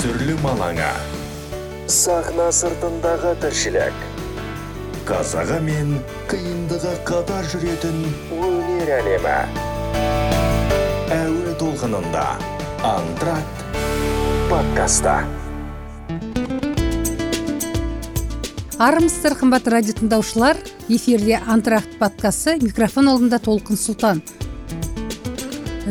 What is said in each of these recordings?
түсірілім алаңы сахна сыртындағы тіршілік. Қазағы мен қиындығы қатар жүретін өнер әлемі. Әуе толқынында антракт подкаста. Армысыздар қымбатты радио тыңдаушылар. Эфирде антракт подкасты. Микрофон алдында толқын сұлтан.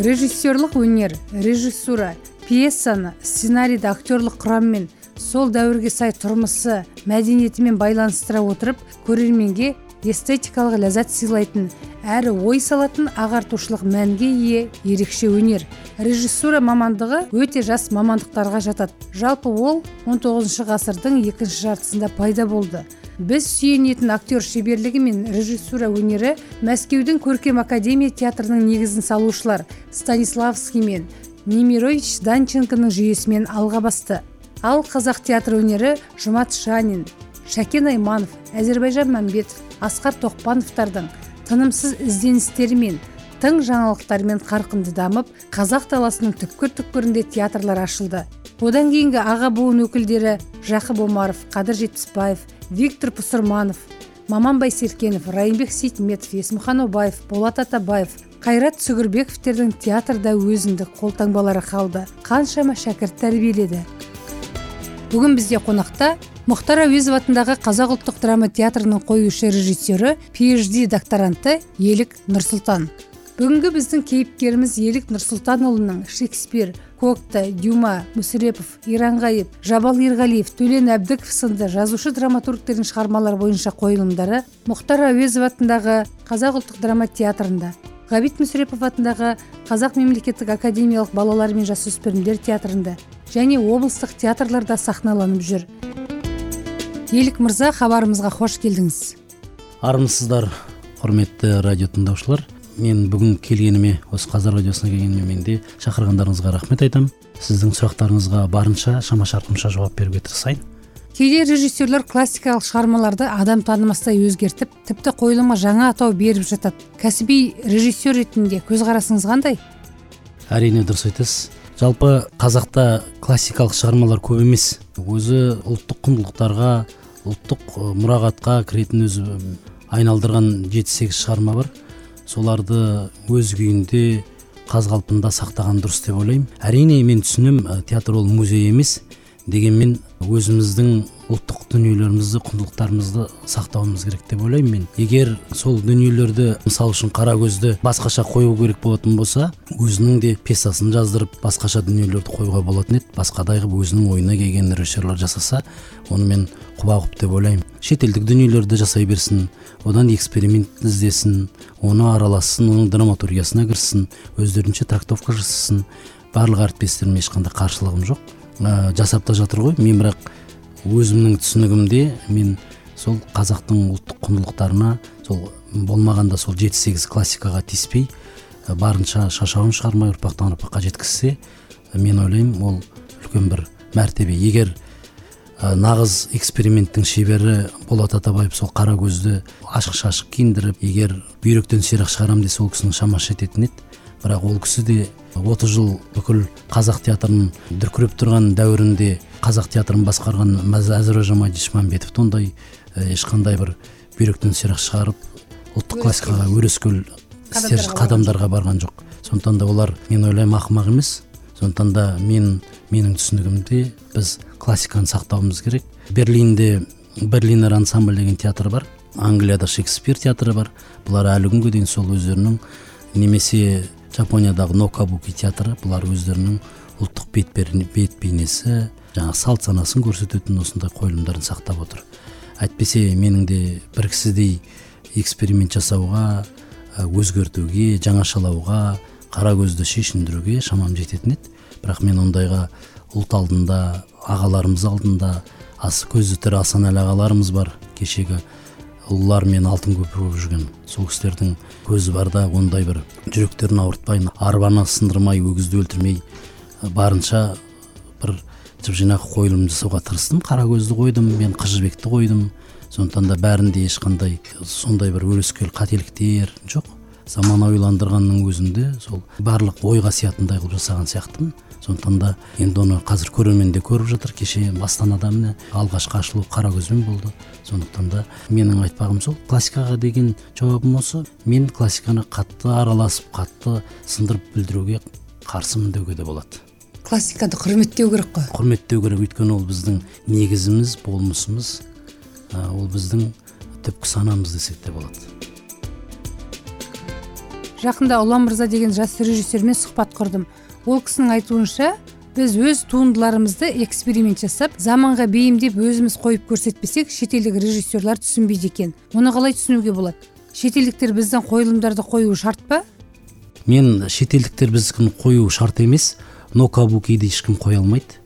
Режиссерлық өнер режиссура пьесаны сценарийді актерлық құраммен сол дәуірге сай тұрмысы мәдениетімен байланыстыра отырып көрерменге эстетикалық ләззат сыйлайтын әрі ой салатын ағартушылық мәнге ие ерекше өнер. Режиссура мамандығы өте жас мамандықтарға жатады. Жалпы ол 19 ғасырдың екінші жартысында пайда болды. Біз сүйенетін актер шеберлігі мен режиссура өнері мәскеудің көркем академия театрының негізін салушылар станиславский мен немирович данченконың жүйесімен алға басты. Ал қазақ театр өнері жұмат шанин шәкен айманов әзірбайжан мәмбетов асқар тоқпановтардың тынымсыз ізденістерімен тың жаңалықтармен қарқынды дамып қазақ даласының түкпір түкпірінде театрлар ашылды. Одан кейінгі аға буын өкілдері жақып омаров қадыр жетпісбаев виктор пұсырманов маман байсеркенов райымбек сейтметов есмұхан обаев болат атабаев қайрат сүгірбековтердің театрда өзіндік қолтаңбалары қалды. Қаншама шәкірт тәрбиеледі. Бүгін бізде қонақта мұхтар әуезов атындағы қазақ ұлттық драма театрының қоюшы режиссері phd докторанты елік нұрсұлтан. Бүгінгі біздің кейіпкеріміз елік нұрсұлтанұлының шекспир кокта дюма мүсірепов иранғайып жабал ерғалиев төлен әбдіков сынды жазушы драматургтердің шығармалары бойынша қойылымдары мұхтар әуезов атындағы қазақ ұлттық драма театрында. Ғабит мүсірепов атындағы қазақ мемлекеттік академиялық балалар мен жасөспірімдер театрында және облыстық театрларда сахналанып жүр. Елік мырза хабарымызға қош келдіңіз. Армысыздар құрметті радио тыңдаушылар. Мен бүгін келгеніме осы қазақ радиосына келгеніме мен де шақырғандарыңызға рахмет айтамын сіздің сұрақтарыңызға барынша шама шарқымша жауап беруге тырысайын. Кейде режиссерлер классикалық шығармаларды адам танымастай өзгертіп тіпті қойылымға жаңа атау беріп жатады. Кәсіби режиссер ретінде көзқарасыңыз қандай? Әрине дұрыс айтасыз. Жалпы қазақта классикалық шығармалар көп емес. Өзі ұлттық құндылықтарға ұлттық мұрағатқа кіретін өзі айналдырған жеті сегіз шығарма бар. Соларды өз күйінде қаз қалпында сақтаған дұрыс деп ойлаймын. Әрине мен түсінемін театр ол музей емес. Дегенмен өзіміздің ұлттық дүниелерімізді құндылықтарымызды сақтауымыз керек деп ойлаймын мен. Егер сол дүниелерді мысалы үшін қара көзді басқаша қою керек болатын болса өзінің де пьесасын жаздырып басқаша дүниелерді қоюға болатын еді. Басқадай қылып өзінің ойына келген режиссерлар жасаса оны мен құба құп деп ойлаймын. Шетелдік дүниелерді жасай берсін одан эксперимент іздесін оны аралассын оның драматургиясына кіріссін өздерінше трактовка жасасын. Барлық әріптестеріме ешқандай қарсылығым жоқ. Ә, жасап та жатыр ғой. Мен бірақ өзімнің түсінігімде мен сол қазақтың ұлттық құндылықтарына сол болмағанда сол жеті сегіз классикаға тиіспей барынша шашауын шығармай ұрпақтан ұрпаққа жеткізсе мен ойлаймын ол үлкен бір мәртебе. Егер ә, нағыз эксперименттің шебері болат атабаев сол қара көзді ашық шашық киіндіріп егер бүйректен сирақ шығарамын десе ол кісінің шамасы жететін еді. Бірақ ол кісі де отыз жыл бүкіл қазақ театрын дүркіреп тұрған дәуірінде қазақ театрын басқарған әзірбайжан дишманбетов ондай ешқандай бір бүйректен сирақ шығарып ұлттық классикаға өрескел істер қадамдарға барған жоқ. Сондықтан да олар мен ойлаймын ақымақ емес. Сондықтан да мен менің түсінігімде біз классиканы сақтауымыз керек. Берлинде берлинер ансамбль деген театр бар. Англияда шекспир театры бар. Бұлар әлі күнге дейін сол өздерінің немесе жапониядағы нокабуки театры бұлар өздерінің ұлттық бет, бет бейнесі жаңағы салт санасын көрсететін осындай қойылымдарын сақтап отыр. Әйтпесе менің де бір кісідей эксперимент жасауға өзгертуге жаңашалауға қара көзді шешіндіруге шамам жететін еді. Бірақ мен ондайға ұлт алдында ағаларымыз алдында ас көзі тірі асанәлі ағаларымыз бар кешегі ұлылар мен алтын көпір болып жүрген. Сол кісілердің көзі барда ондай бір жүректерін ауыртпай арбаны сындырмай өгізді өлтірмей барынша бір жып жинақы қойылым жасауға тырыстым. Қара көзді қойдым мен қыз қойдым. Сондықтан да бәрінде ешқандай сондай бір өрескел қателіктер жоқ. Заманауиландырганның өзүндө сол баарлык ой касиятындай кылып жасаган сыяктымын сондуктан да енді оны қазір көрермен де көріп жатыр. Кеше астанада міне алғашқы ашылу қара көзбен болды. Сондықтан да менің айтпағым сол классикаға деген жауабым осы. Мен классиканы қатты араласып қатты сындырып білдіруге қарсымын деуге де болады. Классиканы құрметтеу керек қой. Құрметтеу керек. Өйткені ол біздің негізіміз болмысымыз ол біздің түпкі санамыз десек те болады. Жақында ұлан мырза деген жас режиссермен сұхбат құрдым. Ол кісінің айтуынша біз өз туындыларымызды эксперимент жасап заманға бейімдеп өзіміз қойып көрсетпесек шетелдік режиссерлар түсінбейді екен. Оны қалай түсінуге болады? Шетелдіктер біздің қойылымдарды қоюы шарт па? Мен шетелдіктер біздікін қою шарт емес но кабукиді ешкім қоя алмайды.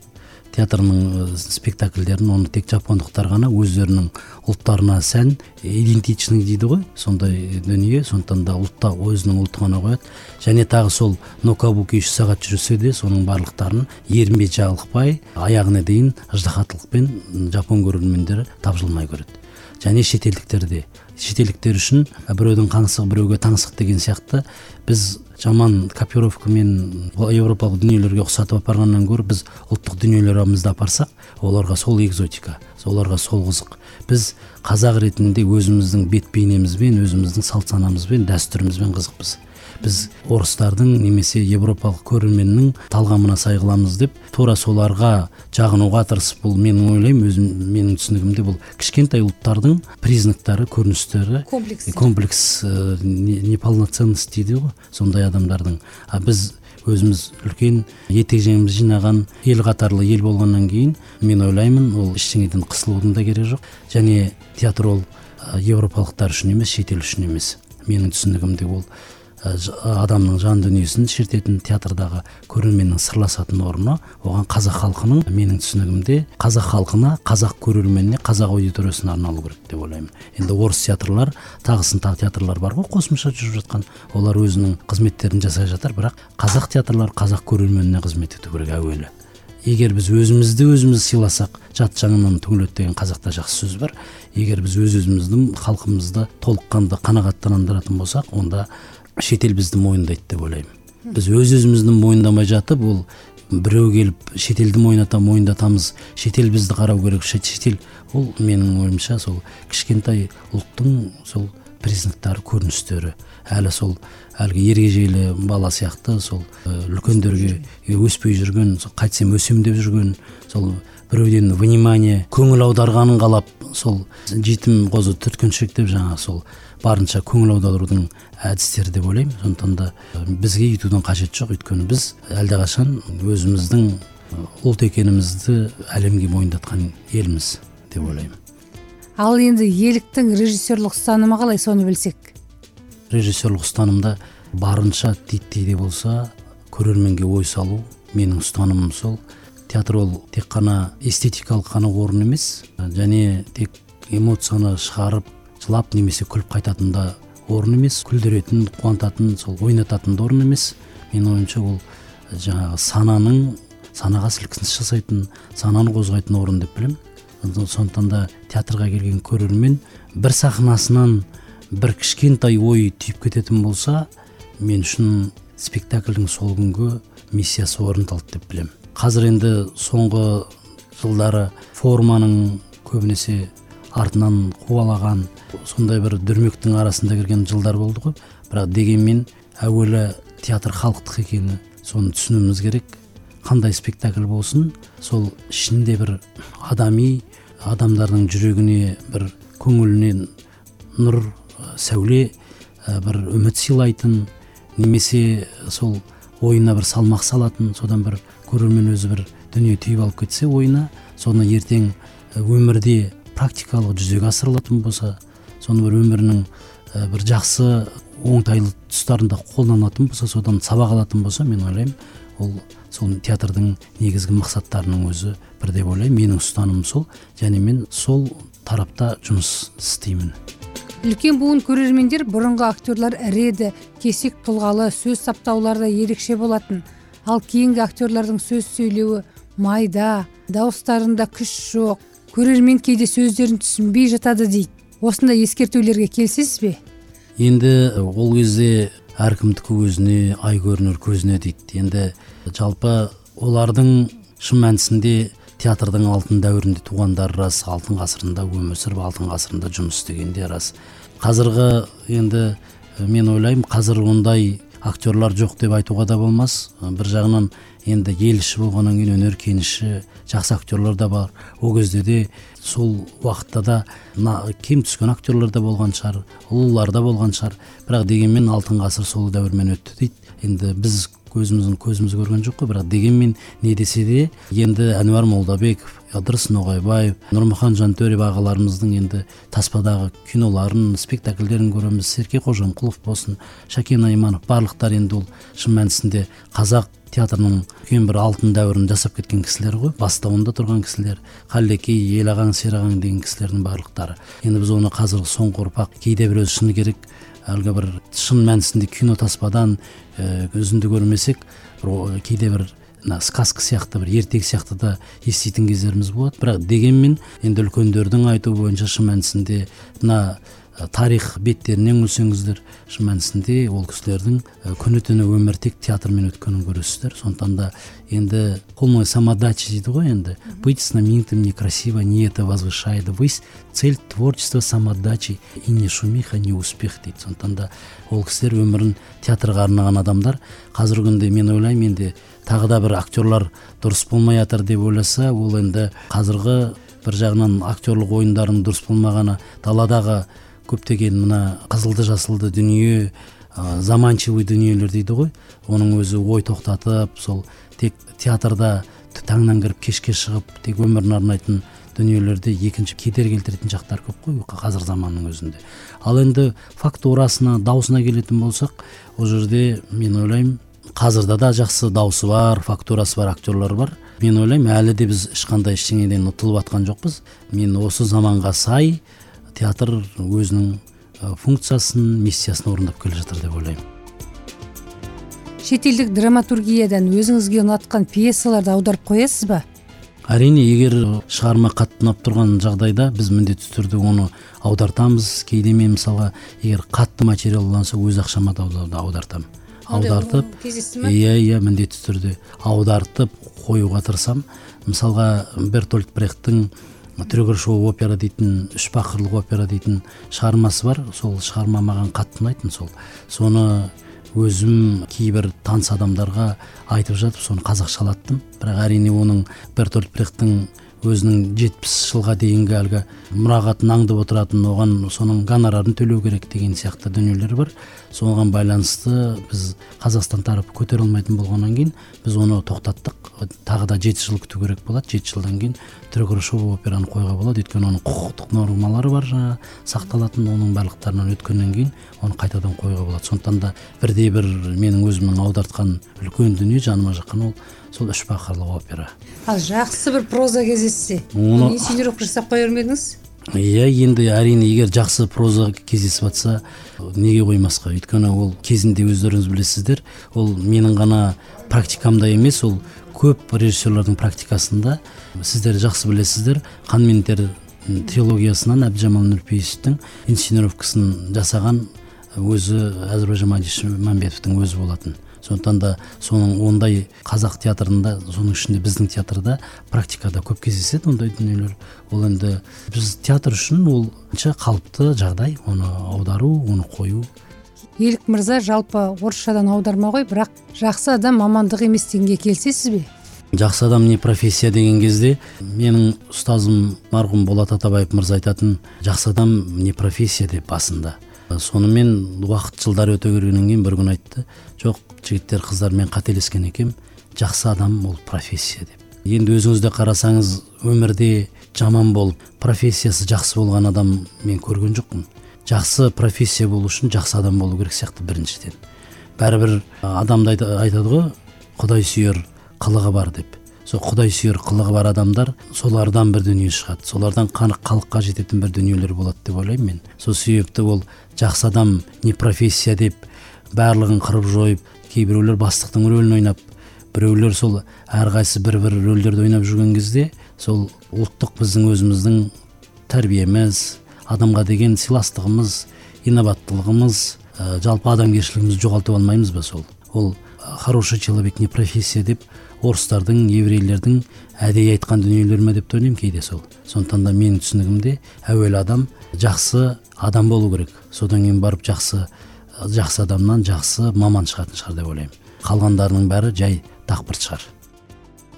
Театрның спектакльдерін оны тек жапондықтар ғана өздерінің ұлттарына сән идентичный дейді ғой. Сондай дүние. Сондықтан да ұлтта өзінің ұлты ғана қояды. Және тағы сол нокабуки үш сағат жүрсе де соның барлықтарын ерінбей жалықпай аяғына дейін ыждахаттылықпен жапон көрермендері тапжылмай көреді. Және шетелдіктер де. Шетелдіктер үшін біреудің қаңсығы біреуге таңсық деген сияқты біз жаман копировкамен европалық дүниелерге ұқсатып апарғаннан гөрі біз ұлттық дүниелерімізді апарсақ оларға сол экзотика оларға сол қызық. Біз қазақ ретінде өзіміздің бет бейнемізбен өзіміздің салт санамызбен дәстүрімізбен қызықпыз. Біз орыстардың немесе европалық көрерменнің талғамына сай қыламыз деп тура соларға жағынуға тырысып бұл менің ойлаймын өзім менің түсінігімде бұл кішкентай ұлттардың признактары көріністері комплекс. комплекс ә, неполноценность дейді ғой сондай адамдардың. А біз өзіміз үлкен етек жеңімізді жинаған ел қатарлы ел болғаннан кейін мен ойлаймын ол ештеңеден қысылудың да керегі жоқ. Және театр ол европалықтар үшін емес шетел үшін емес. Менің түсінігімде ол. Адамның жан дүниесін шертетін театрдағы көрерменнің сырласатын орны оған қазақ халқының менің түсінігімде қазақ халқына қазақ көрерменіне қазақ аудиториясына арналу керек деп ойлаймын. Енді орыс театрлар тағысын тағы театрлар бар ғой қосымша жүріп жатқан. Олар өзінің қызметтерін жасай жатыр бірақ қазақ театрлар қазақ көрерменіне қызмет ету керек әуелі. Егер біз өзімізді өзіміз сыйласақ жат жаңынан түңіледі деген қазақта жақсы сөз бар. Егер біз өз өзімізді халқымызды толыққанды қанағаттандыратын болсақ онда шетел бізді мойындайды деп ойлаймын. Біз өз өзімізді мойындамай жатып ол біреу келіп шетелді мойната мойындатамыз шетел бізді қарау керек шетел. Ол менің ойымша сол кішкентай ұлттың сол признактары көріністері. Әлі сол әлгі ергежейлі бала сияқты сол үлкендерге өспей жүрген қайтсем өсем деп жүрген сол біреуден внимание көңіл аударғанын қалап сол жетім қозы түрткеншек деп жаңағы сол барынша көңіл аударудың әдістері деп ойлаймын. Сондықтан да бізге үйтудің қажеті жоқ. Өйткені біз әлдеқашан өзіміздің ұлт екенімізді әлемге мойындатқан елміз деп ойлаймын. Ал енді еліктің режиссерлық ұстанымы қалай? Соны білсек. Режиссерлық ұстанымда барынша титтей де болса көрерменге ой салу менің ұстанымым сол. Театр ол тек қана эстетикалық қана орын емес және тек эмоцияны шығарып жылап немесе күліп қайтатын да орын емес күлдіретін қуантатын сол ойнататын да орын емес. Менің ойымша ол жаңағы сананың санаға сілкініс жасайтын сананы қозғайтын орын деп білемін. Сондықтан да театрға келген көрермен бір сахнасынан бір кішкентай ой түйіп кететін болса мен үшін спектакльдің сол күнгі миссиясы орындалды деп білемін. Қазір енді соңғы жылдары форманың көбінесе артынан қуалаған сондай бір дүрмектің арасында кірген жылдар болды ғой. Бірақ дегенмен әуелі театр халықтық екені соны түсінуіміз керек. Қандай спектакль болсын сол ішінде бір адами адамдардың жүрегіне бір көңіліне нұр сәуле бір үміт сыйлайтын немесе сол ойына бір салмақ салатын содан бір көрермен өзі бір дүние түйіп алып кетсе ойына соны ертең өмірде практикалық жүзеге асырылатын болса соны бір өмірінің бір жақсы оңтайлы тұстарында қолданатын болса содан сабақ алатын болса мен ойлаймын ол сол театрдың негізгі мақсаттарының өзі бір деп ойлаймын. Менің ұстанымым сол. Және мен сол тарапта жұмыс істеймін. Үлкен буын көрермендер бұрынғы актерлар ірі еді. Кесек тұлғалы сөз саптаулары ерекше болатын. Ал кейінгі актерлардың сөз сөйлеуі майда дауыстарында күш жоқ. Көрермен кейде сөздерін түсінбей жатады дейді осындай ескертулерге келісесіз бе? Енді ол кезде әркімдікі өзіне ай көрінер көзіне дейді. Енді жалпы олардың шын мәнісінде театрдың алтын дәуірінде туғандары рас алтын ғасырында өмір сүріп алтын ғасырында жұмыс істеген де рас. Қазіргі енді мен ойлаймын қазір ондай актерлар жоқ деп айтуға да болмас. Бір жағынан енді ел іші болғаннан кейін өнер кеніші жақсы актерлар да бар. Ол кезде де сол уақытта да кем түскен актерлар да болған шығар ұлылар да болған шығар. Бірақ дегенмен алтын ғасыр сол дәуірмен өтті дейді. Енді біз көзіміздің көзіміз көрген жоқ қой бірақ дегенмен не десе де енді әнуар молдабеков ыдырыс ноғайбаев нұрмұхан жантөрев ағаларымыздың енді таспадағы киноларын спектакльдерін көреміз. Серке қожамқұлов болсын шәкен айманов барлықтары енді ол шын мәнісінде қазақ театрының үлкен бір алтын дәуірін жасап кеткен кісілер ғой. Бастауында тұрған кісілер қаллекей елағаң серағаң деген кісілердің барлықтары. Енді біз оны қазір соңғы ұрпақ кейде біреу шыны керек әлгі бір шын мәнісінде кино таспадан үзінді көрмесек бір кейде бір мына сказка сияқты бір ертегі сияқты да еститін кездеріміз болады. Бірақ дегенмен енді үлкендердің айтуы бойынша шын мәнісінде мына тарих беттеріне үңілсеңіздер шын мәнісінде ол кісілердің күні түні өмірі тек театрмен өткенін көресіздер. Сондықтан да енді полная самодача дейді ғой енді. Быть знаменитым некрасиво не это возвышает. Высь цель творчества самодачи и не шумиха не успех дейді. Сондықтан да ол кісілер өмірін театрға арнаған адамдар. Қазіргі күнде мен ойлаймын енді тағы да бір актерлар дұрыс болмай жатыр деп ойласа ол енді қазіргі бір жағынан актерлық ойындардың дұрыс болмағаны даладағы көптеген мына қызылды жасылды дүние ә, заманчивый дүниелер дейді ғой. Оның өзі ой тоқтатып сол тек театрда таңнан кіріп кешке шығып тек өмірін арнайтын дүниелерде екінші кедергі келтіретін жақтар көп қой қазір заманның өзінде. Ал енді фактурасына даусына келетін болсақ ол жерде мен ойлаймын қазірда да жақсы дауысы бар фактурасы бар актерлар бар. Мен ойлаймын әлі де біз ешқандай ештеңеден ұтылып жатқан жоқпыз. Мен осы заманға сай театр өзінің функциясын миссиясын орындап келе жатыр деп ойлаймын. Шетелдік драматургиядан өзіңізге ұнатқан пьесаларды аударып қоясыз ба? Әрине егер шығарма қатты ұнап тұрған жағдайда біз міндетті түрде оны аудартамыз. Кейде мен мысалға егер қатты материал ұнаса өз ақшама да аудартамын. Аудартып иә иә міндетті түрде аудартып қоюға тырысамын мысалға бертольд брехттің шоу опера дейтін үш бақырлық опера дейтін шығармасы бар. Сол шығарма маған қатты ұнайтын сол. Соны өзім кейбір таныс адамдарға айтып жатып соны қазақшалаттым бірақ әрине оның бертольд брехттің өзінің жетпіс жылға дейінгі әлгі мұрағатын аңдып отыратын оған соның гонорарын төлеу керек деген сияқты дүниелер бар. Соған байланысты біз қазақстан тарапы көтере алмайтын болғаннан кейін біз оны тоқтаттық. Тағы да жеті жыл күту керек болады. Жеті жылдан кейін шоу операны қоюға болады. Өйткені оның құқықтық нормалары бар жаңағы сақталатын оның барлықтарынан өткеннен кейін оны қайтадан қоюға болады. Сондықтан да бірде бір менің өзімнің аудартқан үлкен дүние жаныма жаққан ол сол үш бақырлы опера ал жақсы бір проза кездессе оны инсценировка жасап қоя бермедіңіз иә енді әрине егер жақсы проза кездесіп жатса неге қоймасқа? Өйткені ол кезінде өздеріңіз білесіздер ол менің ғана практикамда емес ол көп режиссерлардың практикасында. Сіздер жақсы білесіздер қан мен тер трилогиясынан әбдіжамал нұрпейісовтің инсценировкасын жасаған өзі әзірбайжан мадиш мәмбетовтің өзі болатын. Сондықтан да соның ондай қазақ театрында соның ішінде біздің театрда практикада көп кездеседі ондай дүниелер. Ол енді біз театр үшін ол қалыпты жағдай оны аудару оны қою. Елік мырза жалпы орысшадан аударма ғой бірақ жақсы адам мамандық емес дегенге келісесіз бе? Жақсы адам не профессия деген кезде менің ұстазым марқұм болат атабаев мырза айтатын жақсы адам не профессия деп басында. Сонымен уақыт жылдар өте бергеннен кейін бір күні айтты. Жоқ жігіттер қыздар мен қателескен екенмін жақсы адам ол профессия деп. Енді өзіңіз де қарасаңыз өмірде жаман болып профессиясы жақсы болған адам мен көрген жоқпын. Жақсы профессия болу үшін жақсы адам болу керек сияқты біріншіден. Бәрібір адамды айтады ғой құдай сүйер қылығы бар деп. Сол құдай сүйер қылығы бар адамдар солардан бір дүние шығады. Солардан халыққа жететін бір дүниелер болады деп ойлаймын мен. Сол себепті ол жақсы адам не профессия деп барлығын қырып жойып кейбіреулер бастықтың рөлін ойнап біреулер сол әрқайсысы бір бір рөлдерді ойнап жүрген кезде сол ұлттық біздің өзіміздің тәрбиеміз адамға деген сыйластығымыз инабаттылыгыбыз э, жалпы адамгерчилигибизди жоголтуп алмайбыз ба сол? Ол хороший человек не профессия деп орустардын еврейлердин әдейі айткан дүниелери ме деп да ойлойм кейде сол. Сондуктан да менин түсінігімде әуелі адам жақсы адам болу керек. Содан кейін барып жақсы жақсы адамнан жақсы маман шығатын шығар деп ойлойм калгандарынын баары жай дакпырт шығар.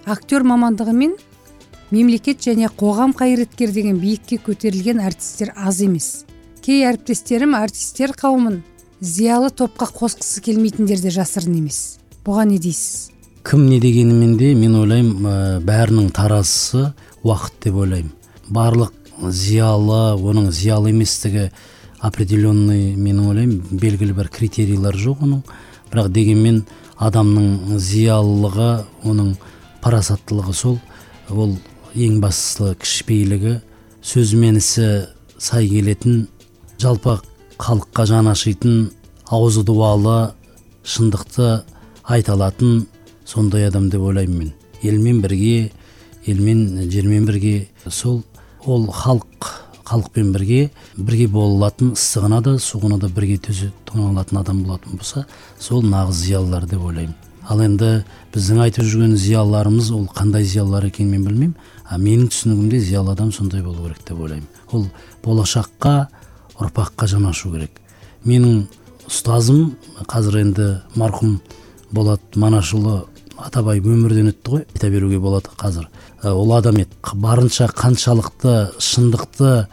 Актер мамандыгымен мемлекет және қоғам кайраткери деген биікке көтерілген артисттер аз емес. Кей әріптестерім артисттер қауымын зиялы топқа қосқысы келмейтіндер де жасырын емес. Бұған не дейсіз? Кім не дегенімен де мен ойлаймын ә, бәрінің таразысы уақыт деп ойлаймын. Барлық зиялы оның зиялы еместігі определенный мен ойлаймын белгілі бір критерийлер жоқ оның. Бірақ дегенмен адамның зиялылығы оның парасаттылығы сол. Ол ең бастысы кішіпейілігі сөзі мен ісі сай келетін. Жалпы халыққа жаны ашитын аузы дуалы шындықты айта алатын сондай адам деп ойлаймын мен. Елмен бірге елмен жермен бірге сол ол халық халықпен бірге бірге бола алатын ыстығына да суығына да бірге тоңа алатын адам болатын болса сол нағыз зиялылар деп ойлаймын. Ал енді біздің айтып жүрген зиялыларымыз ол қандай зиялылар екенін мен білмеймін. А менің түсінігімде зиялы адам сондай болу керек деп ойлаймын. Ол болашаққа ұрпаққа жанашу керек. Менің ұстазым қазір енді марқұм болат манашұлы атабай өмірден өтті ғой айта беруге болады қазір. Ол адам еді. Барынша қаншалықты шындықты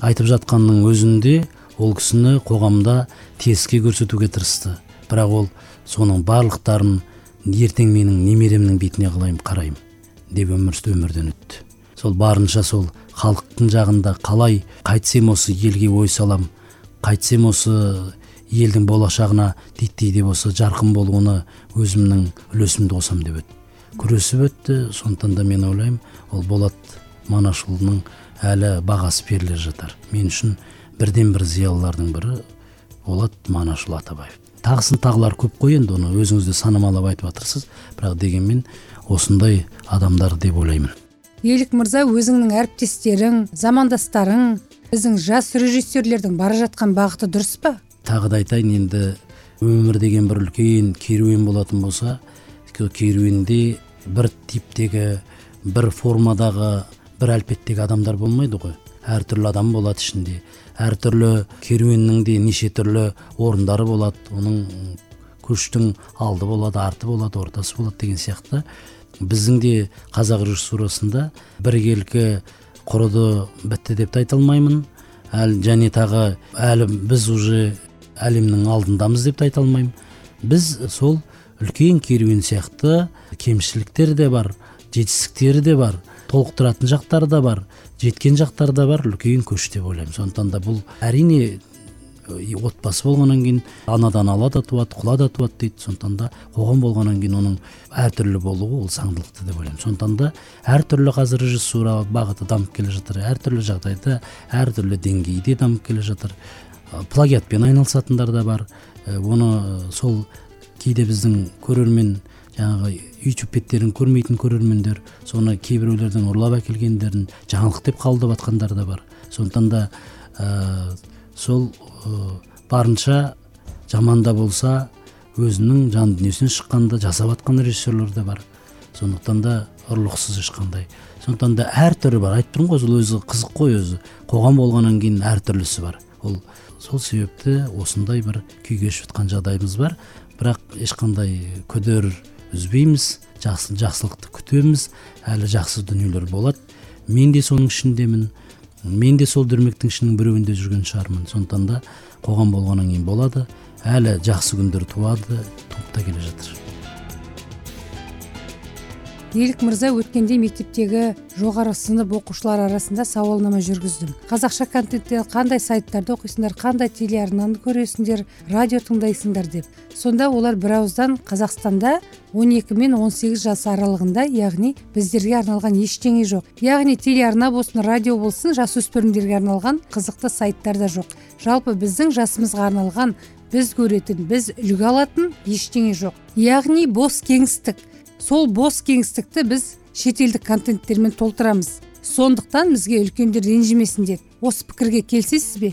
айтып жатқанның өзінде ол кісіні қоғамда теріске көрсетуге тырысты. Бірақ ол соның барлықтарын ертең менің немеремнің бетіне қалайым қараймын деп өмір өмірден өтті. Сол барынша сол халықтың жағында қалай қайтсем осы елге ой салам қайтсем осы елдің болашағына титтей деп осы жарқын болуына өзімнің үлесімді қосам деп өтті күресіп өтті сондықтан да мен ойлаймын ол болат манашұлының әлі бағасы беріле жатар. Мен үшін бірден бір зиялылардың бірі болат манашұлы атабаев. Тағысын тағылар көп қой енді оны өзіңіз де санамалап айтып жатырсыз бірақ дегенмен осындай адамдар деп ойлаймын. Елік мырза өзіңнің әріптестерің замандастарың біздің жас режиссерлердің бара жатқан бағыты дұрыс па? Тағы да айтайын енді өмір деген бір үлкен керуен болатын болса керуенде бір типтегі бір формадағы бір әлпеттегі адамдар болмайды ғой. Әртүрлі адам болады ішінде. Әртүрлі керуеннің де неше түрлі орындары болады. Оның көштің алды болады арты болады ортасы болады деген сияқты. Біздің де қазақ режиссурасында біркелкі құрыды бітті деп те айта алмаймын әлі және тағы әлі біз уже әлемнің алдындамыз деп те айта алмаймын біз сол үлкен керуен сияқты кемшіліктер де бар жетістіктері де бар толықтыратын жақтары да бар жеткен жақтары да бар үлкен көш деп ойлаймын. Сондықтан да бұл әрине отбасы болғаннан кейін анадан ала да туады құла да туады дейді. Сондықтан да қоғам болғаннан кейін оның әртүрлі болуы ол заңдылықты деп ойлаймын. Сондықтан да әртүрлі қазір режиссура бағыты дамып келе жатыр әртүрлі жағдайда әртүрлі деңгейде дамып келе жатыр. Плагиатпен айналысатындар да бар. Оны сол кейде біздің көрермен жаңағы ютуб беттерін көрмейтін көрермендер соны кейбіреулердің ұрлап әкелгендерін жаңалық деп қабылдап жатқандар да бар. Сондықтан да сол барынша жаман да болса өзінің жан дүниесінен шыққанда жасап жатқан режиссерлер де бар. Сондықтан да ұрлықсыз ешқандай сондықтан да әртүрлі бар. Айтып тұрмын ғой сол өзі қызық қой өзі. Қоғам болғаннан кейін әртүрлісі бар. Ол сол себепті осындай бір күй кешіп жатқан жағдайымыз бар. Бірақ ешқандай күдер үзбейміз жақсы жақсылықты күтеміз. Әлі жақсы дүниелер болады. Мен де соның ішіндемін. Мен де сол дүрмектің ішінің біреуінде жүрген шығармын. Сондықтан да қоғам болғаннан кейін болады. Әлі жақсы күндер туады туып та келе жатыр. Елік мырза өткенде мектептегі жоғары сынып оқушылары арасында сауалнама жүргіздім қазақша контентте қандай сайттарды оқисыңдар қандай телеарнаны көресіңдер радио тыңдайсыңдар деп. Сонда олар бірауыздан қазақстанда 12 мен 18 жас аралығында яғни біздерге арналған ештеңе жоқ. Яғни телеарна болсын радио болсын жасөспірімдерге арналған қызықты сайттар да жоқ. Жалпы біздің жасымызға арналған біз көретін біз үлгі алатын ештеңе жоқ. Яғни бос кеңістік. Сол бос кеңістікті біз шетелдік контенттермен толтырамыз. Сондықтан бізге үлкендер ренжімесін деді. Осы пікірге келісесіз бе?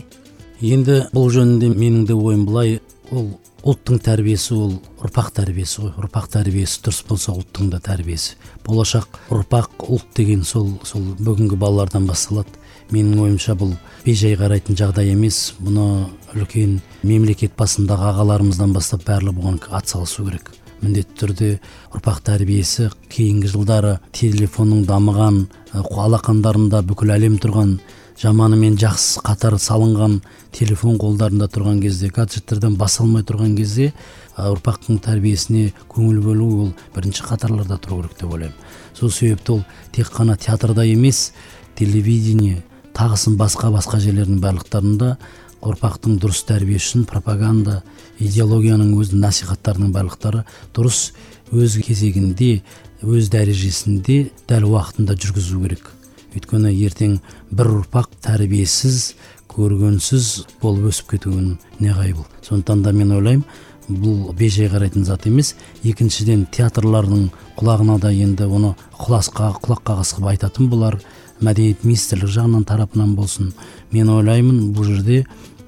Енді бұл жөнінде менің де ойым былай. Ол ұлттың тәрбиесі ол ұрпақ тәрбиесі ғой. Ұрпақ тәрбиесі дұрыс болса ұлттың да тәрбиесі. Болашақ ұрпақ ұлт деген сол сол бүгінгі балалардан басталады. Менің ойымша бұл бейжай қарайтын жағдай емес. Бұны үлкен мемлекет басындағы ағаларымыздан бастап барлығы бұған атсалысу керек. Міндетті түрде ұрпақ тәрбиесі кейінгі жылдары телефонның дамыған алақандарында бүкіл әлем тұрған жаманы мен жақсы қатар салынған телефон қолдарында тұрған кезде гаджеттерден бас алмай тұрған кезде ұрпақтың тәрбиесіне көңіл бөлу ол бірінші қатарларда тұру керек деп ойлаймын. Сол себепті ол тек қана театрда емес телевидение тағысын басқа басқа жерлердің барлықтарында ұрпақтың дұрыс тәрбие үшін пропаганда идеологияның өз насихаттарының барлықтары дұрыс өз кезегінде өз дәрежесінде дәл уақытында жүргізу керек. Өйткені ертең бір ұрпақ тәрбиесіз көргенсіз болып өсіп кетуін неғайбыл сондықтан да мен ойлаймын бұл бейжай қарайтын зат емес. Екіншіден театрлардың құлағына да енді оны құласқа құлақ қағыс қылып айтатын болар. Мәдениет министрлігі жағынан тарапынан болсын. Мен ойлаймын бұл жерде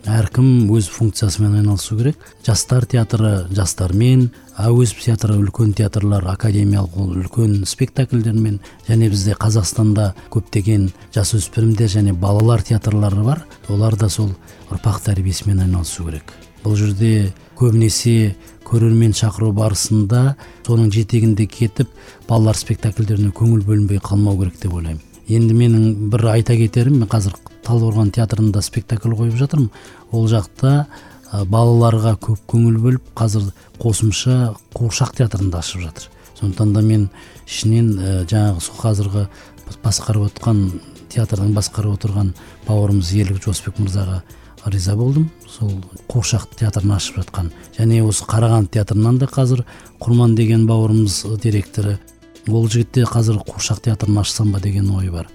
әркім өз функциясымен айналысу керек. Жастар театры жастармен әуезов театры үлкен театрлар академиялық ол үлкен спектакльдермен және бізде қазақстанда көптеген жасөспірімдер және балалар театрлары бар. Олар да сол ұрпақ тәрбиесімен айналысу керек. Бұл жерде көбінесе көрермен шақыру барысында соның жетегінде кетіп балалар спектакльдеріне көңіл бөлінбей қалмау керек деп ойлаймын. Енді менің бір айта кетерім мен қазір талдықорған театрында спектакль қойып жатырмын. Ол жақта балаларға көп көңіл бөліп қазір қосымша қуыршақ театрында ашып жатыр. Сондықтан да мен ішінен жаңағы сол қазіргі басқарып отқан театрдың басқарып отырған бауырымыз ерлік жосбек мырзаға риза болдым. Сол қуыршақ театрын ашып жатқан және осы қарағанды театрынан да қазір құрман деген бауырымыз директоры ол жігіт те қазір қуыршақ театрын ашсам ба? деген ой бар.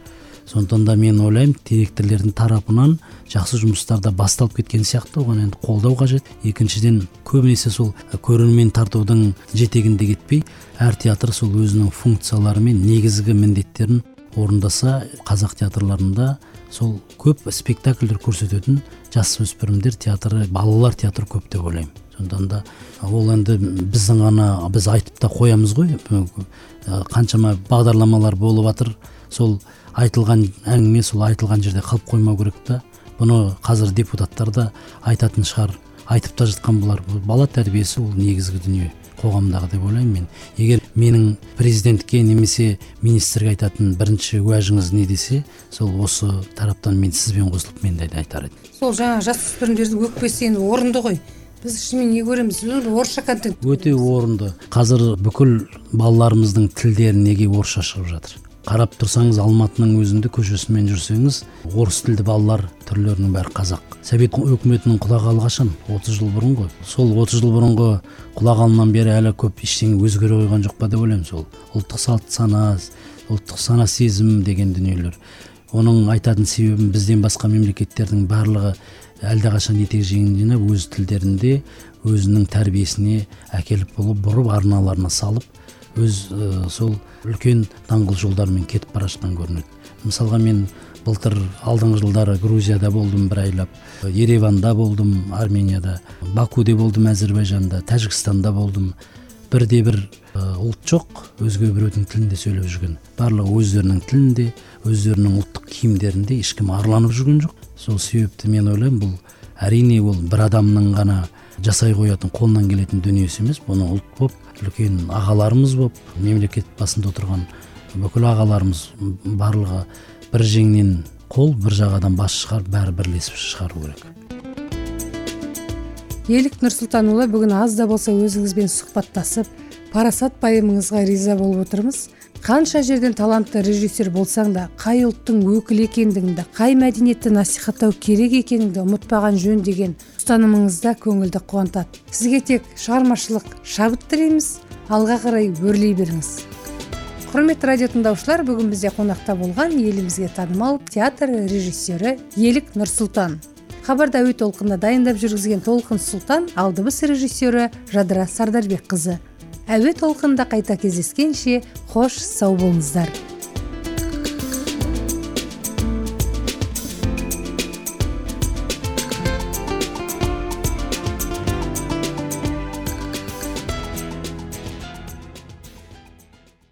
Сондықтан да мен ойлаймын директорлердің тарапынан жақсы жұмыстарда басталып кеткен сияқты оған енді қолдау қажет. Екіншіден көбінесе сол көрермен тартудың жетегінде кетпей әр театр сол өзінің функциялары мен негізгі міндеттерін орындаса қазақ театрларында сол көп спектакльдер көрсететін жасөспірімдер театры балалар театры көп деп ойлаймын. Сондықтан да ол енді біздің ғана біз айтып та қоямыз ғой. Қаншама бағдарламалар болып жатыр сол айтылған әңгіме сол айтылған жерде қалып қоймау керек та. Бұны қазір депутаттар да айтатын шығар. Айтып та жатқан болар. Бала тәрбиесі ол негізгі дүние қоғамдағы деп ойлаймын мен. Егер менің президентке немесе министрге айтатын бірінші уәжіңіз не десе сол осы тараптан мен сізбен қосылып мен де айтар едім. Сол жаңағы жасөспірімдердің өкпесі енді орынды ғой. Біз шынымен не көреміз? Орысша контент өте орынды. Қазір бүкіл балаларымыздың тілдері неге орысша шығып жатыр? Қарап тұрсаңыз алматының өзінде көшесімен жүрсеңіз орыс тілді балалар түрлерінің бәрі қазақ. Совет өкіметінің құлағалы қашан? отыз жыл бұрын ғой. Сол отыз жыл бұрынғы құлағанынан бері әлі көп ештеңе өзгере қойған жоқ па деп ойлаймын сол. Ұлттық салт сана ұлттық сана сезім деген дүниелер. Оның айтатын себебім бізден басқа мемлекеттердің барлығы әлдеқашан етек жинап өз тілдерінде өзінің тәрбиесіне әкеліп болып бұрып арналарына салып өз ә, сол үлкен даңғыл жолдармен кетіп бара жатқан көрінеді. Мысалға мен былтыр алдыңғы жылдары грузияда болдым бір айлап ереванда болдым арменияда бакуде болдым әзірбайжанда тәжікстанда болдым. Бірде бір ұлт жоқ өзге біреудің тілінде сөйлеп жүрген. Барлығы өздерінің тілінде өздерінің ұлттық киімдерінде ешкім арланып жүрген жоқ. Сол себепті мен ойлаймын бұл әрине ол бір адамның ғана жасай қоятын қолынан келетін дүниесі емес. Бұны ұлт болып үлкен ағаларымыз болып мемлекет басында отырған бүкіл ағаларымыз барлығы бір жеңнен қол бір жағадан бас шығарып бәрі бірлесіп шығару керек. Елік нұрсұлтанұлы бүгін аз да болса өзіңізбен сұхбаттасып парасат пайымыңызға риза болып отырмыз. Қанша жерден талантты режиссер болсаң да қай ұлттың өкілі екендігіңді қай мәдениетті насихаттау керек екеніңді ұмытпаған жөн деген ұстанымыңыз да көңілді қуантады. Сізге тек шығармашылық шабыт тілейміз. Алға қарай өрлей беріңіз. Құрметті радио тыңдаушылар бүгін бізде қонақта болған елімізге танымал театр режиссері елік нұрсұлтан. Хабарды әуе толқынында дайындап жүргізген толқын сұлтан ал дыбыс режиссері жадыра сардарбекқызы. Әуе толқынында қайта кездескенше қош сау болыңыздар.